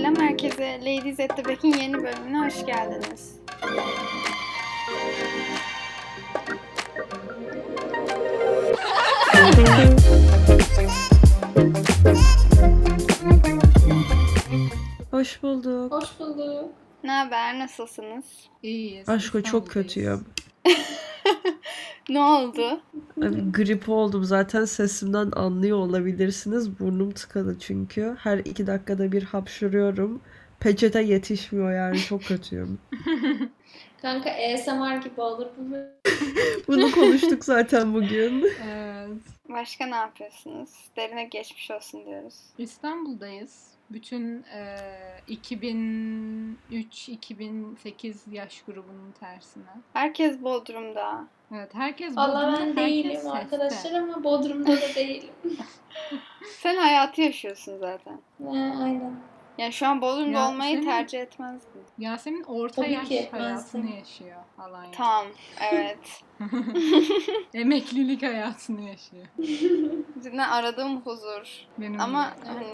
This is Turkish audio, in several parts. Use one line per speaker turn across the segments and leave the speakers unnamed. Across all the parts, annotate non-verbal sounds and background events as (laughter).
Selam herkese. Ladies at the Back'in yeni bölümüne hoş geldiniz.
Hoş bulduk.
Hoş bulduk.
Ne haber? Nasılsınız?
İyiyiz.
Aşko çok
İstanbul'dayız.
kötüyüm.
Ne oldu?
Abi, grip oldum zaten sesimden anlıyor olabilirsiniz. Burnum tıkalı çünkü. Her iki dakikada bir hapşırıyorum. Peçete yetişmiyor yani çok kötüyüm. (laughs)
Kanka ASMR gibi olur bu. (laughs)
Bunu konuştuk zaten bugün.
Evet.
Başka ne yapıyorsunuz? Derine geçmiş olsun diyoruz.
İstanbul'dayız. Bütün e, 2003-2008 yaş grubunun tersine.
Herkes Bodrum'da.
Evet herkes
Valla
Bodrum'da,
ben
herkes
değilim
seste.
arkadaşlar ama Bodrum'da da değilim. (laughs)
Sen hayatı yaşıyorsun zaten.
He, aynen.
Yani şu an Bodrum'da
Ya
olmayı tercih etmezdin.
Yasemin orta
Tabii
yaş
ki
hayatını yaşıyor Alanya'da.
Tamam, evet. (laughs)
Emeklilik hayatını yaşıyor. (laughs)
Cidden aradığım huzur.
Benim
Ama
de.
hani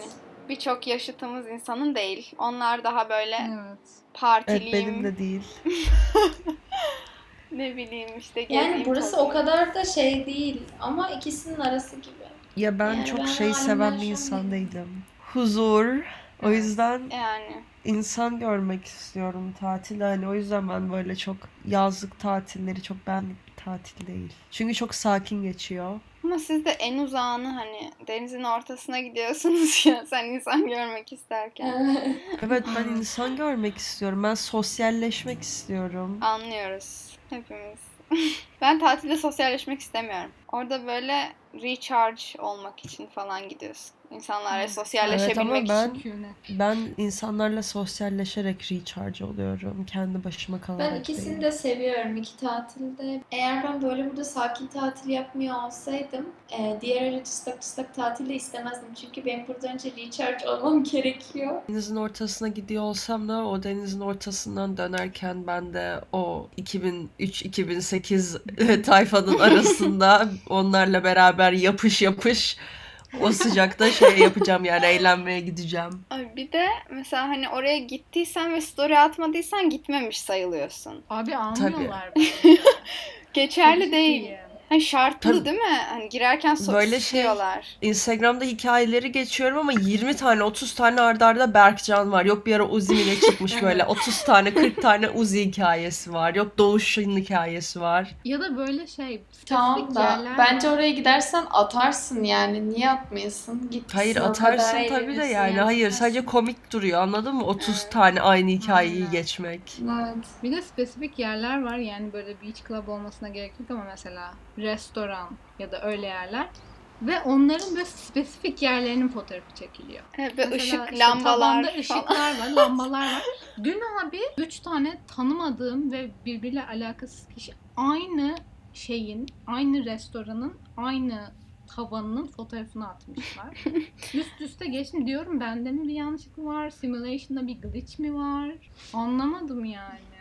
birçok yaşıtımız insanın değil. Onlar daha böyle
Evet.
Evet
partiliyim,
benim de değil. (laughs)
ne bileyim işte.
Yani burası
tozayım.
o kadar da şey değil ama ikisinin arası gibi.
Ya ben
Yani
çok
ben
şey seven bir
an
insan
değilim.
değilim. Huzur. O
Evet.
yüzden
Yani
insan görmek istiyorum tatil. Hani o yüzden ben böyle çok yazlık tatilleri çok benlik tatil değil. Çünkü çok sakin geçiyor.
ama siz de en uzağını hani denizin ortasına gidiyorsunuz (laughs) ya sen insan görmek isterken.
Evet ben insan görmek istiyorum. Ben sosyalleşmek istiyorum.
Anlıyoruz hepimiz. (laughs) ben tatilde sosyalleşmek istemiyorum. Orada böyle recharge olmak için falan gidiyorsun. İnsanlarla
Evet.
sosyalleşebilmek
Evet ama ben-
için.
Ben insanlarla sosyalleşerek recharge oluyorum. Kendi başıma kalarak
Ben ikisini
değil.
de seviyorum iki tatilde. Eğer ben böyle burada sakin tatil yapmıyor olsaydım e, diğer öyle çıslak çıslak tatil de istemezdim. Çünkü benim burada önce recharge olmam (laughs) gerekiyor.
Denizin ortasına gidiyor olsam da o denizin ortasından dönerken ben de o 2003-2008 (laughs) tayfanın arasında onlarla beraber yapış yapış o sıcakta şey yapacağım yani eğlenmeye gideceğim.
Ay bir de mesela hani oraya gittiysen ve story atmadıysan gitmemiş sayılıyorsun.
Abi almıyorlar (laughs) beni.
Geçerli
Çok
değil.
ciddiyim.
Hani şartlı
Tabii.
değil mi? Hani girerken so-
Böyle şey-
istiyorlar.
Instagram'da hikayeleri geçiyorum ama 20 tane 30 tane ardarda arda Berkcan var. Yok bir ara Uzi mi ne çıkmış (laughs) böyle 30 tane 40 tane Uzi hikayesi var. Yok Doğuş'un hikayesi var.
Ya da böyle şey spesifik
Tamam da
yerler
bence
var.
oraya gidersen atarsın yani. Niye atmayasın? Git
Hayır atarsın tabii de yani. Hayır
yaparsın.
sadece komik duruyor anladın mı? 30
Evet.
tane aynı hikayeyi
Aynen.
geçmek.
Evet.
Bir de spesifik yerler var yani böyle beach club olmasına gerek yok ama mesela restoran ya da öyle yerler ve onların böyle spesifik yerlerinin fotoğrafı çekiliyor.
Evet, böyle ışık,
işte
lambalar falan.
ışıklar var, lambalar var. Dün abi üç tane tanımadığım ve birbiriyle alakasız kişi aynı şeyin, aynı restoranın, aynı tavanının fotoğrafını atmışlar. (laughs) Üst üste geçtim diyorum bende mi bir yanlışlık var? Simulation'da bir glitch mi var? Anlamadım yani.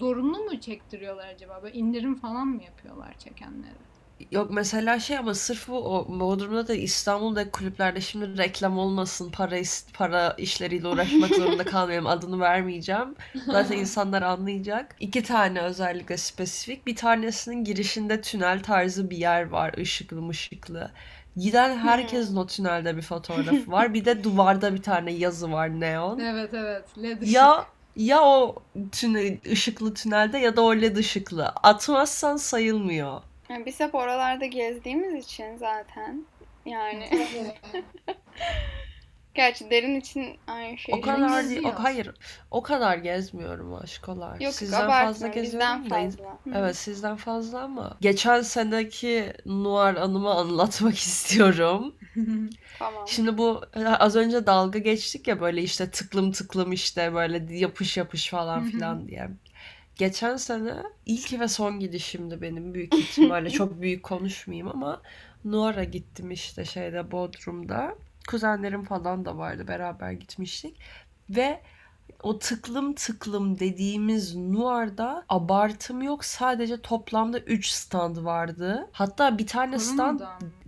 Zorunlu mu çektiriyorlar acaba? Böyle indirim falan mı yapıyorlar çekenlere?
Yok mesela şey ama sırf bu o Bodrum'da da İstanbul'da kulüplerde şimdi reklam olmasın para is- para işleriyle uğraşmak zorunda (laughs) kalmayalım adını vermeyeceğim. Zaten (laughs) insanlar anlayacak. İki tane özellikle spesifik. Bir tanesinin girişinde tünel tarzı bir yer var ışıklı mışıklı. Giden herkesin o tünelde bir fotoğrafı var. Bir de duvarda bir tane yazı var neon.
Evet evet. LED ışık.
Ya ya o tünel, ışıklı tünelde ya da o led ışıklı. Atmazsan sayılmıyor.
Yani biz hep oralarda gezdiğimiz için zaten. Yani. (laughs) gerçi derin için aynı şey.
O kadar değil, o hayır. O kadar gezmiyorum aşkolar.
Yok yok
Sizden
abartma.
fazla
Bizden
geziyorum da.
fazla.
Evet sizden fazla ama geçen seneki Noir anımı anlatmak (laughs) istiyorum.
Tamam.
Şimdi bu az önce dalga geçtik ya böyle işte tıklım tıklım işte böyle yapış yapış falan filan diye. Geçen sene ilk ve son gidişimdi benim büyük ihtimalle (laughs) çok büyük konuşmayayım ama Noir'a gittim işte şeyde Bodrum'da. Kuzenlerim falan da vardı beraber gitmiştik ve o tıklım tıklım dediğimiz Noir'da abartım yok sadece toplamda 3 stand vardı. Hatta bir tane stand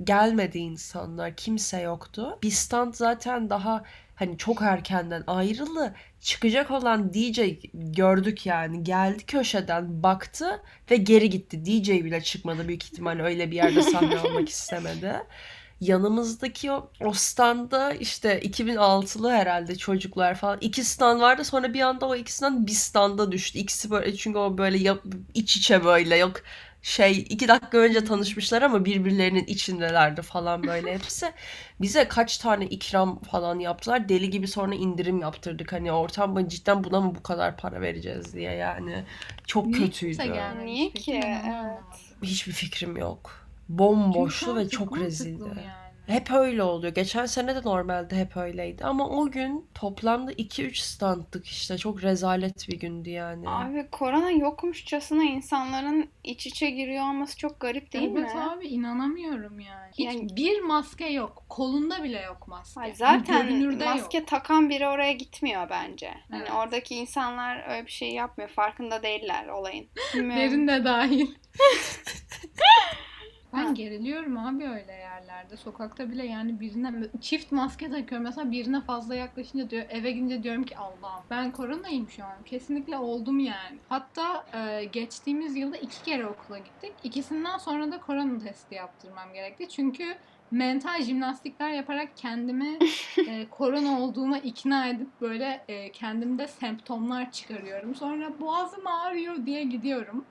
gelmedi insanlar. Kimse yoktu. Bir stand zaten daha hani çok erkenden ayrıldı. Çıkacak olan DJ gördük yani. Geldi köşeden baktı ve geri gitti. DJ bile çıkmadı büyük ihtimal öyle bir yerde (laughs) sahne almak istemedi. Yanımızdaki o, o standa işte 2006'lı herhalde çocuklar falan. iki stand vardı sonra bir anda o iki stand bir standa düştü. İkisi böyle çünkü o böyle yap- iç içe böyle yok şey iki dakika önce tanışmışlar ama birbirlerinin içindelerdi falan böyle (laughs) hepsi. Bize kaç tane ikram falan yaptılar. Deli gibi sonra indirim yaptırdık. Hani ortam cidden buna mı bu kadar para vereceğiz diye yani. Çok
Niye
kötüydü.
Niye ki? Evet.
Hiçbir fikrim yok.
Çünkü
Bomboştu ve
artık
çok rezildi.
yani.
Hep öyle oluyor. Geçen sene de normalde hep öyleydi. Ama o gün toplamda 2-3 standtık işte. Çok rezalet bir gündü yani.
Abi korona yokmuşçasına insanların iç içe giriyor olması çok garip değil
evet
mi?
abi inanamıyorum yani. Hiç
Yani-
bir maske yok. Kolunda bile yok maske.
Ay
Hani
zaten maske
yok.
takan biri oraya gitmiyor bence. Hani
Evet.
oradaki insanlar öyle bir şey yapmıyor. Farkında değiller olayın. (laughs)
Derin de dahil. (laughs)
Ha.
Ben geriliyorum abi öyle yerlerde. Sokakta bile yani birine çift maske takıyorum. Mesela birine fazla yaklaşınca diyor eve gidince diyorum ki Allah'ım ben koronayım şu an. Kesinlikle oldum yani. Hatta e, geçtiğimiz yılda iki kere okula gittik. İkisinden sonra da korona testi yaptırmam gerekti. Çünkü mental jimnastikler yaparak kendimi (laughs) e, korona olduğuma ikna edip böyle e, kendimde semptomlar çıkarıyorum. Sonra boğazım ağrıyor diye gidiyorum.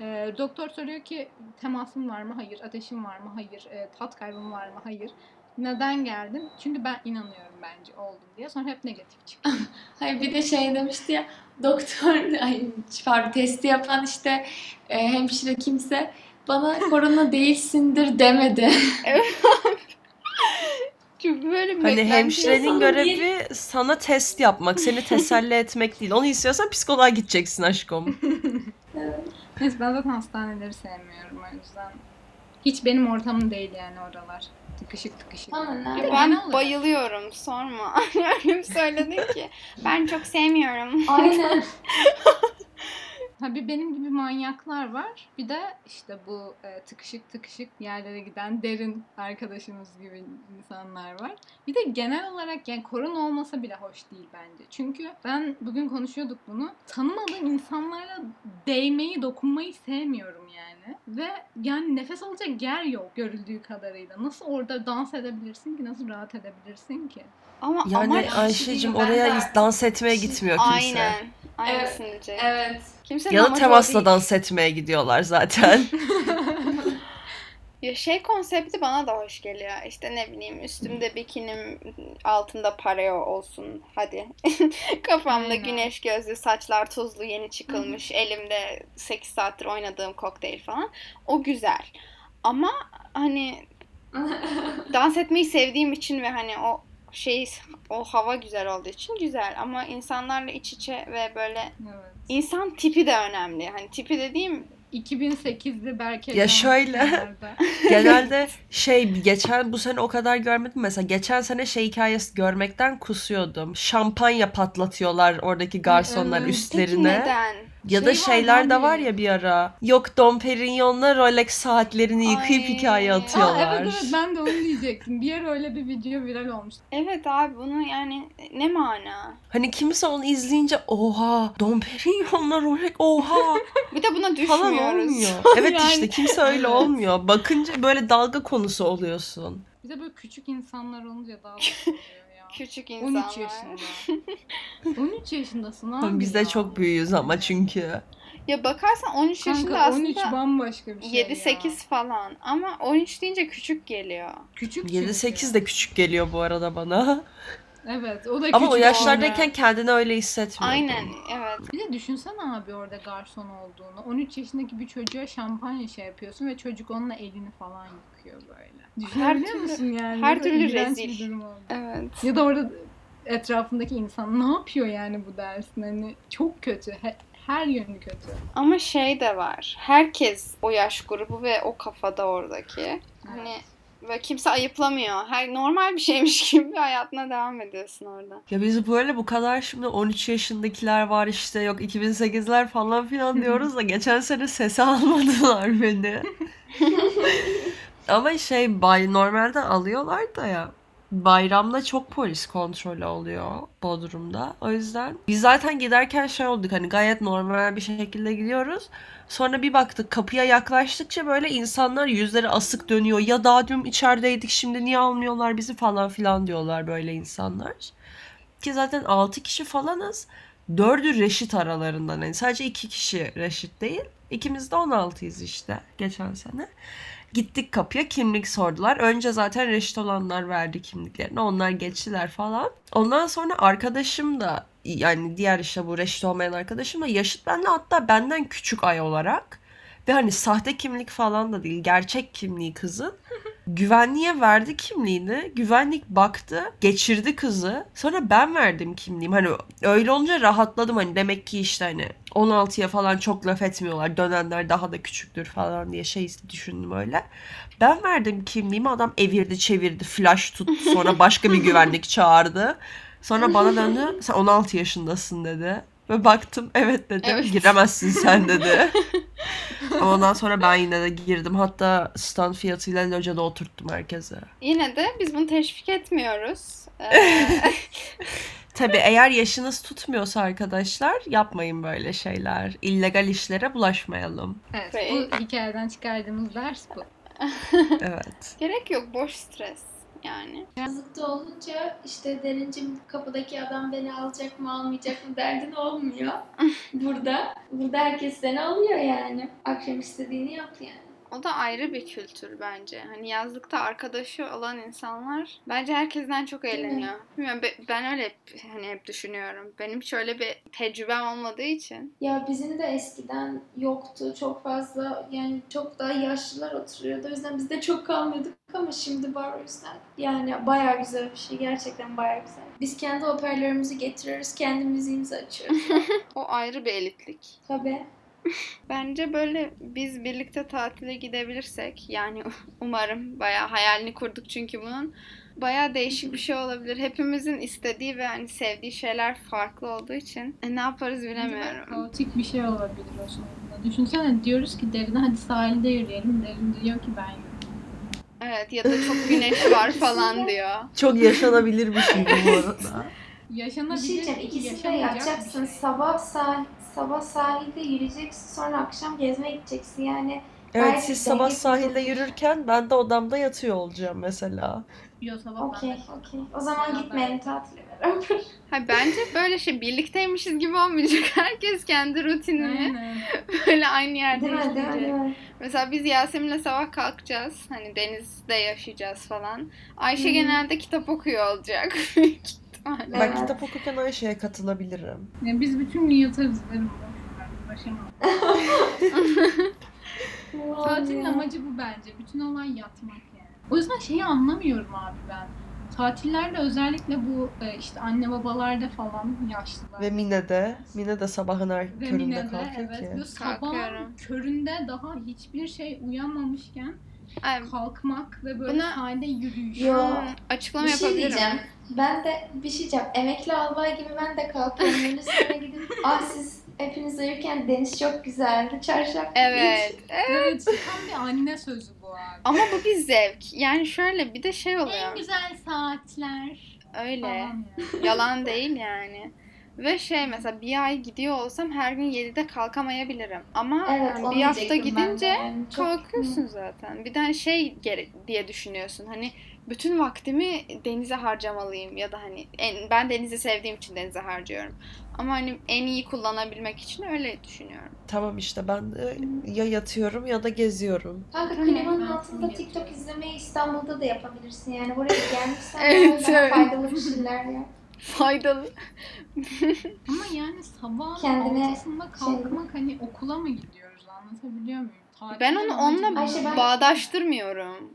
E, doktor soruyor ki temasın var mı? Hayır. Ateşin var mı? Hayır. E, tat kaybın var mı? Hayır. Neden geldin? Çünkü ben inanıyorum bence oldum diye. Sonra hep negatif çıktı. (laughs)
Hayır bir de şey demişti ya doktor (laughs) ay pardon testi yapan işte e, hemşire kimse bana korona (laughs) değilsindir demedi.
Çünkü böyle bir
Hani hemşirenin
sana
görevi sana test yapmak, seni teselli etmek değil. Onu istiyorsan psikoloğa gideceksin aşkım.
Neyse ben zaten hastaneleri sevmiyorum o yüzden. Hiç benim ortamım değil yani oralar. Tıkışık tıkışık. De
Ben
olarak-
bayılıyorum sorma. (laughs) Öyle bir söyledin ki. Ben çok sevmiyorum.
Aynen. (laughs)
Ha bir benim gibi manyaklar var. Bir de işte bu e, tıkışık tıkışık yerlere giden derin arkadaşımız gibi insanlar var. Bir de genel olarak yani korona olmasa bile hoş değil bence. Çünkü ben bugün konuşuyorduk bunu. Tanımadığım insanlarla değmeyi, dokunmayı sevmiyorum yani. Ve yani nefes alacak yer yok görüldüğü kadarıyla. Nasıl orada dans edebilirsin ki? Nasıl rahat edebilirsin ki?
Ama
Yani
amaç
Ayşe'cim oraya dans etmeye gitmiyor kimse.
aynen. Aynısını diyecek.
Evet.
Kimsenin
Ya da
amacı o
temasla dans etmeye gidiyorlar zaten. (laughs)
Ya şey konsepti bana da hoş geliyor. İşte ne bileyim üstümde bikinim, altımda pareo olsun. Hadi. (laughs) Kafamda
Aynen.
güneş gözlü, saçlar tuzlu, yeni çıkılmış. elimde 8 saattir oynadığım kokteyl falan. O güzel. Ama hani (laughs) dans etmeyi sevdiğim için ve hani o şey o hava güzel olduğu için güzel ama insanlarla iç içe ve böyle
Evet.
insan tipi de önemli. Hani tipi dediğim
2008'li Berke
Ya şöyle. Genelde (laughs) şey geçen bu sene o kadar görmedim. Mesela geçen sene şey hikayesi görmekten kusuyordum. Şampanya patlatıyorlar oradaki garsonlar
evet.
peki
üstlerine.
neden?
Ya da
Şey var
şeyler de var ya bir ara. Yok Dom Perignon'la Rolex saatlerini yıkayıp
Ay.
hikaye
Aa,
Aa,
atıyorlar.
evet evet ben de onu diyecektim. Bir yer öyle bir video viral olmuştu.
Evet abi bunu yani ne mana?
Hani kimse onu izleyince oha Dom Perignon'la Rolex oha (laughs)
Bir de buna
falan
düşmüyoruz.
olmuyor. (laughs) Evet
Yani-
işte kimse öyle olmuyor. Bakınca böyle dalga konusu oluyorsun.
Bir de böyle küçük insanlar olunca daha (laughs) da oluyor.
Küçük insanlar.
13 yaşında. (laughs) 13 yaşındasın abi
biz de
ya.
çok büyüğüz ama çünkü.
Ya bakarsan 13 yaşında
Kanka 13
aslında
bambaşka bir şey
7-8
ya.
falan ama 13 deyince küçük geliyor.
Küçük
7-8
çünkü.
de küçük geliyor bu arada bana.
Evet o da
Ama o yaşlardayken
oldu.
kendini öyle hissetmiyordum.
Aynen evet.
Bir de düşünsene abi orada garson olduğunu. 13 yaşındaki bir çocuğa şampanya şey yapıyorsun ve çocuk onunla elini falan yıkıyor böyle. Düşünebiliyor
türlü-
musun yani?
her türlü rezil.
bir durum oldu.
Evet.
Ya da orada etrafındaki insan ne yapıyor yani bu dersin? Hani çok kötü. He- her yönü kötü.
Ama şey de var. Herkes o yaş grubu ve o kafada oradaki. Hani ve kimse ayıplamıyor. Her normal bir şeymiş gibi hayatına devam ediyorsun orada.
Ya biz böyle bu kadar şimdi 13 yaşındakiler var işte yok 2008'ler falan filan diyoruz da (laughs) geçen sene sesi almadılar beni. (laughs) Ama şey bay normalde alıyorlar da ya. bayramda çok polis kontrolü oluyor Bodrum'da. O yüzden biz zaten giderken şey olduk hani gayet normal bir şekilde gidiyoruz. Sonra bir baktık kapıya yaklaştıkça böyle insanlar yüzleri asık dönüyor. Ya daha dün içerideydik şimdi niye almıyorlar bizi falan filan diyorlar böyle insanlar. Ki zaten 6 kişi falanız. Dördü reşit aralarından. Yani sadece iki kişi reşit değil. İkimiz de 16'yız işte geçen sene. Gittik kapıya kimlik sordular. Önce zaten reşit olanlar verdi kimliklerini. Onlar geçtiler falan. Ondan sonra arkadaşım da yani diğer işte bu reşit olmayan arkadaşım da yaşıt benle hatta benden küçük ay olarak. Ve hani sahte kimlik falan da değil. Gerçek kimliği kızın. Güvenliğe verdi kimliğini. Güvenlik baktı. Geçirdi kızı. Sonra ben verdim kimliğimi. Hani öyle olunca rahatladım. Hani demek ki işte hani 16'ya falan çok laf etmiyorlar. Dönenler daha da küçüktür falan diye şey düşündüm öyle. Ben verdim kimliğimi. Adam evirdi çevirdi. Flash tuttu. Sonra başka bir güvenlik çağırdı. Sonra bana döndü. Sen 16 yaşındasın dedi. Ve baktım evet dedim.
Evet.
Giremezsin sen dedi. (laughs) Ama ondan sonra ben yine de girdim. Hatta stand fiyatıyla locada oturttum herkese.
Yine de biz bunu teşvik etmiyoruz. Ee, (laughs)
Tabii eğer yaşınız tutmuyorsa arkadaşlar yapmayın böyle şeyler. İllegal işlere bulaşmayalım.
Evet,
Ve-
bu hikayeden çıkardığımız ders bu. (laughs)
Evet.
gerek yok boş stres yani.
Yazlıkta olunca işte derincim kapıdaki adam beni alacak mı almayacak mı derdin olmuyor. (laughs) Burada. Burada herkes seni alıyor yani. Akşam istediğini yap yani.
O da ayrı bir kültür bence. Hani yazlıkta arkadaşı olan insanlar bence herkesten çok eğleniyor. Bilmiyorum be- ben öyle hep, hani hep düşünüyorum. Benim hiç öyle bir tecrübem olmadığı için.
Ya bizim de eskiden yoktu çok fazla yani çok daha yaşlılar oturuyordu. O yüzden biz de çok kalmıyorduk ama şimdi var o yüzden. Yani bayağı güzel bir şey. Gerçekten bayağı güzel. Biz kendi hoparlörümüzü getiriyoruz. Kendi müziğimizi açıyoruz. (laughs)
O ayrı bir elitlik.
Tabii. (laughs)
Bence böyle biz birlikte tatile gidebilirsek yani (laughs) umarım bayağı hayalini kurduk çünkü bunun bayağı değişik bir şey olabilir. Hepimizin istediği ve hani sevdiği şeyler farklı olduğu için e, ne yaparız bilemiyorum.
Kaotik bir şey olabilir o sonunda. Düşünsene diyoruz ki Derine hadi sahilde yürüyelim. Derin diyor ki ben yürüyorum.
Evet ya da çok güneş var falan diyor.
Çok yaşanabilir bir şey bu arada.
Bir
Yaşanabilir
şey diyeceğim.
ki
İkisini de
bir
yapacaksın.
şey.
Sabah sahil, sabah sahilde yürüyeceksin. Sonra akşam gezmeye gideceksin. Yani
Evet siz
denge
sabah sahilde yürürken ben de odamda yatıyor olacağım mesela.
Yo sabah
okey
ben de-
okey. O zaman gitmeyelim tatile beraber. (laughs)
Ha, bence böyle şey birlikteymişiz gibi olmayacak. (laughs) Herkes kendi rutinini
Aynen.
böyle aynı yerde
Değil mi? Değil mi? Değil
işleyecek.
mi?
Mesela biz Yasemin'le sabah kalkacağız. Hani denizde yaşayacağız falan. Ayşe
Hı.
genelde kitap okuyor olacak. (laughs) Büyük ihtimalle.
Ben
Evet.
kitap okurken Ayşe'ye katılabilirim.
Yani biz bütün gün yatarız derim. Uğraşamam. Tatilin
Ya.
amacı bu bence. Bütün olay yatmak yani. O yüzden şeyi anlamıyorum abi ben. Tatillerde özellikle bu e, işte anne babalarda falan yaşlılar.
Ve Mine'de. Mine de sabahın er
Ve
köründe
Mine'de,
kalkıyor
evet.
ki.
Böyle sabah
Kalkıyorum.
köründe daha hiçbir şey uyanmamışken
Ay,
kalkmak ve böyle
Buna-
sahilde yürüyüş.
Yo.
açıklama
Bir şey
yapabilirim.
diyeceğim. Ben de bir şey diyeceğim. Emekli albay gibi ben de kalkıyorum. Sonra gidip ah siz hepiniz uyurken deniz çok güzeldi. Çarşaf (laughs)
Evet.
Evet, tam bir anne sözü bu abi.
Ama bu bir zevk. Yani şöyle bir de şey
En
oluyor.
güzel saatler
Öyle.
falan yani.
Yalan değil yani. Ve şey mesela bir ay gidiyor olsam her gün 7'de kalkamayabilirim. Ama
Evet,
yani bir hafta gidince
yani. Çok-
kalkıyorsun zaten. Bir de şey diye düşünüyorsun. Hani bütün vaktimi denize harcamalıyım ya da hani en, ben denizi sevdiğim için denize harcıyorum. Ama hani en iyi kullanabilmek için öyle düşünüyorum.
Tamam işte ben de ya yatıyorum ya da geziyorum.
Kanka klimanın altında TikTok izlemeyi İstanbul'da da yapabilirsin. Yani buraya (laughs) gelmişsen
Evet,
daha
evet.
faydalı bir şeyler yap.
Faydalı.
Ama yani sabah
Kendine
altısında kalkmak hani okula mı gidiyoruz anlatabiliyor muyum? Tatilin
Ben onu onunla.
Ayşe, ben-
bağdaştırmıyorum.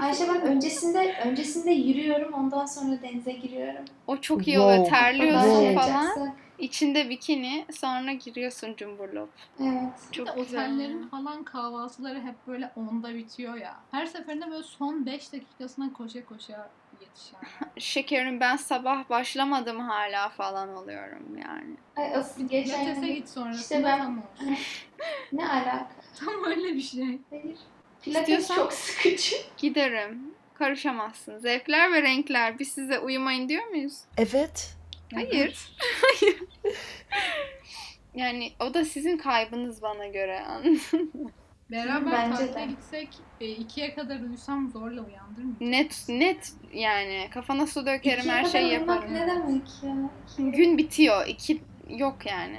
Ayşe ben öncesinde öncesinde yürüyorum ondan sonra denize giriyorum.
o çok iyi
Wow.
oluyor.
Ondan
Terliyorsun
Wow.
falan. İçinde bikini sonra giriyorsun cumburlop.
Evet.
Bir
Çok
de
güzel.
otellerin falan kahvaltıları hep böyle onda bitiyor ya. Her seferinde böyle son 5 dakikasına koşa koşa yetişen. (laughs)
Şekerim ben sabah başlamadım hala falan oluyorum yani.
Ay asıl geçen
Pilates'e
gün
git sonrasında
İşte ben-
tam (laughs)
ne alaka?
Tam öyle bir şey.
Hayır. Pilates
İstiyorsan-
çok sıkıcı. (laughs)
Giderim. karışamazsın. Zevkler ve renkler. Biz size uyumayın diyor muyuz?
Evet.
Hayır. Hayır. Yani o da sizin kaybınız bana göre. anladın mı?
Beraber
Bence
tatile
de.
gitsek e, ikiye kadar uyusam zorla uyandırmayacak.
net net yani kafana su dökerim
İkiye
her
kadar
şeyi
uyumak
yaparım.
Ne demek ya?
Gün bitiyor. İki yok yani.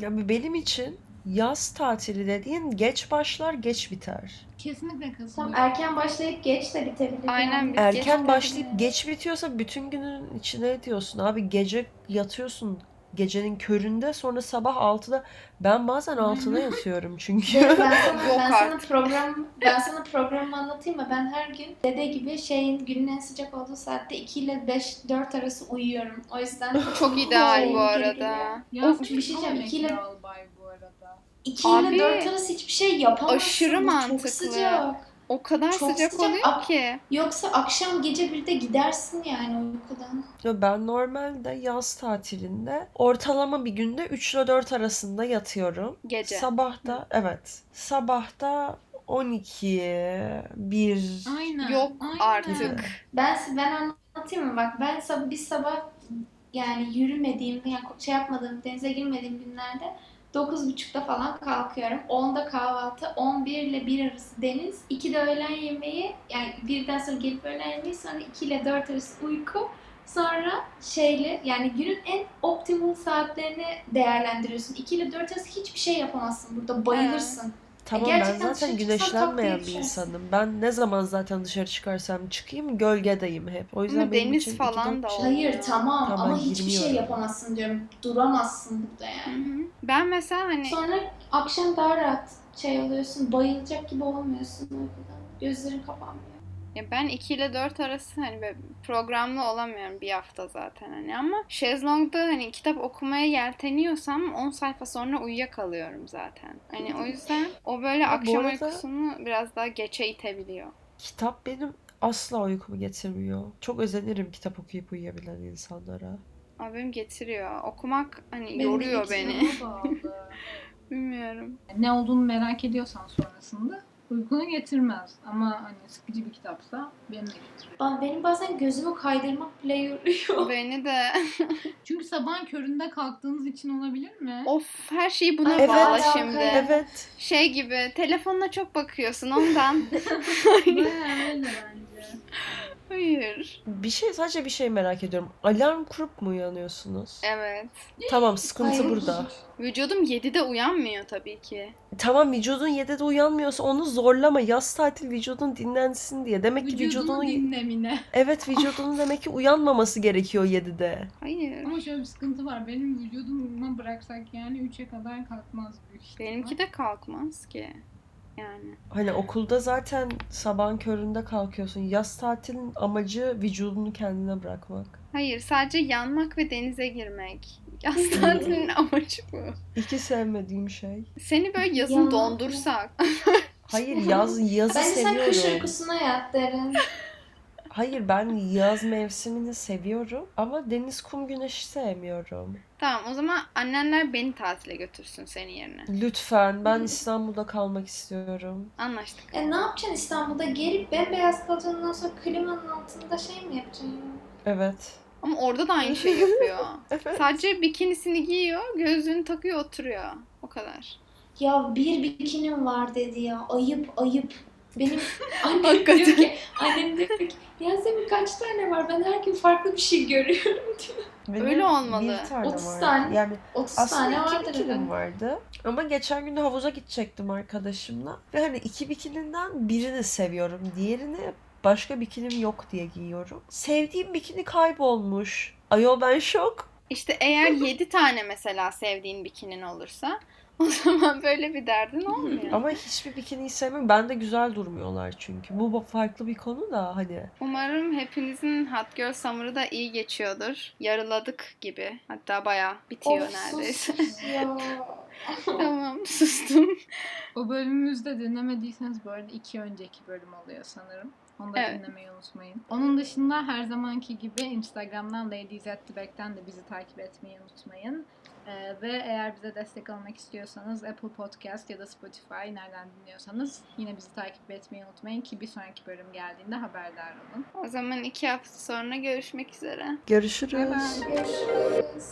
Ya benim için yaz tatili dediğin geç başlar geç biter.
Kesinlikle
Tam
katılıyorum.
erken başlayıp geç de bitebilir.
Aynen,
yani.
biz
Erken
geç
başlayıp
tabii.
geç bitiyorsa bütün günün içine diyorsun. Abi gece yatıyorsun gecenin köründe sonra sabah 6'da ben bazen 6'da (laughs) yatıyorum çünkü.
Evet, ben sana,
Yok
ben sana
artık.
program ben sana programımı anlatayım mı? Ben her gün dede gibi şeyin günün en sıcak olduğu saatte 2 ile 5 4 arası uyuyorum. O yüzden (laughs)
Çok ideal bu arada.
Ya
bir şey diyeceğim,
emekli albay bu arada.
2
Abi,
ile 4 arası hiçbir şey yapamazsın.
aşırı
Bu
mantıklı.
Çok sıcak.
O kadar
Çok
sıcak,
sıcak.
oluyor
Ak-
ki.
Yoksa akşam gece 1'de gidersin yani uykudan.
Ya ben normalde yaz tatilinde ortalama bir günde 3 ile 4 arasında yatıyorum.
Gece.
Sabahta evet. Sabahta 12, 1
Aynen.
Yok
aynen.
artık.
Ben ben anlatayım mı? Bak ben sabah bir sabah yani yürümediğim, yani şey yapmadığım, denize girmediğim günlerde 9.30'da falan kalkıyorum. 10'da kahvaltı, 11 ile 1 arası deniz, 2'de öğlen yemeği, yani birden sonra gelip öğlen yemeği, sonra 2 ile 4 arası uyku. Sonra şeyle yani günün en optimal saatlerini değerlendiriyorsun. 2 ile 4 arası hiçbir şey yapamazsın burada. Bayılırsın.
Tamam ben
gerçekten
zaten güneşlenmeyen bir insanım. Ben ne zaman zaten dışarı çıkarsam çıkayım gölgedeyim hep. O yüzden
Ama
benim
deniz
için
falan da
şey-
olmuyor.
Hayır tamam
Tamam,
ama hiçbir şey
girmiyorum.
yapamazsın diyorum. Duramazsın burada yani.
hı. Ben mesela hani
Sonra akşam daha rahat şey oluyorsun. Bayılacak gibi olmuyorsun uykudan. Gözlerin kapanmıyor.
Ya ben 2 ile 4 arası hani böyle programlı olamıyorum bir hafta zaten hani ama şezlongda hani kitap okumaya yelteniyorsam 10 sayfa sonra uyuyakalıyorum zaten. Hani o yüzden o böyle
Ya
akşam
arada-
uykusunu biraz daha geçe itebiliyor.
Kitap benim asla uykumu getirmiyor. Çok özenirim kitap okuyup uyuyabilen insanlara.
Ama benim getiriyor. Okumak hani
Benim
yoruyor beni. (laughs) Bilmiyorum.
ne olduğunu merak ediyorsan sonrasında uykunu getirmez. Ama hani sıkıcı bir kitapsa beni de getiriyor.
Ben, benim bazen gözümü kaydırmak bile yoruyor. (laughs)
Beni de (laughs)
Çünkü sabahın köründe kalktığınız için olabilir mi?
of her şeyi buna
Ay,
bağla
evet,
şimdi.
evet.
Evet.
Şey gibi telefonuna çok bakıyorsun ondan. (laughs)
Bayağı öyle bence.
Hayır.
Bir şey sadece bir şey merak ediyorum. Alarm kurup mu uyanıyorsunuz?
Evet.
Tamam sıkıntı
Hayır.
burada.
Vücudum 7'de uyanmıyor tabii ki.
Tamam vücudun 7'de uyanmıyorsa onu zorlama. Yaz tatil vücudun dinlensin diye. Demek ki
Vücudunun
vücudunun
dinlemine.
Evet vücudunun demek ki uyanmaması gerekiyor 7'de.
Hayır.
Ama şöyle bir sıkıntı var. Benim vücuduma bıraksak yani 3'e kadar kalkmaz büyük ihtimal.
Benimki de kalkmaz ki. Yani.
Hani okulda zaten sabahın köründe kalkıyorsun. Yaz tatilin amacı vücudunu kendine bırakmak.
Hayır sadece yanmak ve denize girmek. (laughs) Yaz tatilinin amacı bu.
İki sevmediğim şey.
Seni böyle yazın
Ya.
dondursak.
Hayır yaz yazı
Bence sen kış
seviyorum.
uykusuna yat derin. (laughs)
Hayır ben yaz mevsimini seviyorum ama deniz kum güneşi sevmiyorum.
tamam o zaman annenler beni tatile götürsün senin yerine.
Lütfen ben İstanbul'da kalmak istiyorum.
Anlaştık.
E ne yapacaksın İstanbul'da? Gelip bembeyaz kalacaksın ondan sonra klimanın altında şey mi yapacaksın?
Evet.
Ama orada da aynı şey yapıyor. (laughs)
Evet.
Sadece bikinisini giyiyor, gözlüğünü takıyor, oturuyor. O kadar.
Ya bir bikinim var dedi ya. Ayıp ayıp. Benim (laughs) annem
Hakikaten.
diyor ki, annem diyor ki Yasemin kaç tane var? Ben her gün farklı bir şey görüyorum (laughs) diyor.
Benim
Öyle olmalı.
Bir tane
30
vardı.
tane.
Yani
30
Aslında
tane vardır
bikinim vardı. Ama geçen gün de havuza gidecektim arkadaşımla. Ve hani iki bikininden birini seviyorum. Diğerini başka bikinim yok diye giyiyorum. Sevdiğim bikini kaybolmuş. Ayol ben şok.
İşte eğer 7 tane mesela sevdiğin bikinin olursa o zaman böyle bir derdin olmuyor.
Ama hiçbir bikiniyi sevmiyorum. Bende güzel durmuyorlar çünkü. Bu farklı bir konu da hani.
Umarım hepinizin Hot Girl Summer'ı da iyi geçiyordur. Yarıladık gibi. Hatta bayağı bitiyor
Of,
neredeyse. (laughs) tamam sustum.
O bölümümüzde dinlemediyseniz bu arada iki önceki bölüm oluyor sanırım. Onu da
Evet.
dinlemeyi unutmayın. Onun dışında her zamanki gibi Instagram'dan Ladies at the Back'ten de bizi takip etmeyi unutmayın. Ee, ve eğer bize destek olmak istiyorsanız Apple Podcast ya da Spotify nereden dinliyorsanız yine bizi takip etmeyi unutmayın ki bir sonraki bölüm geldiğinde haberdar olun.
O zaman iki hafta sonra görüşmek üzere.
Görüşürüz.
Bye
görüşürüz.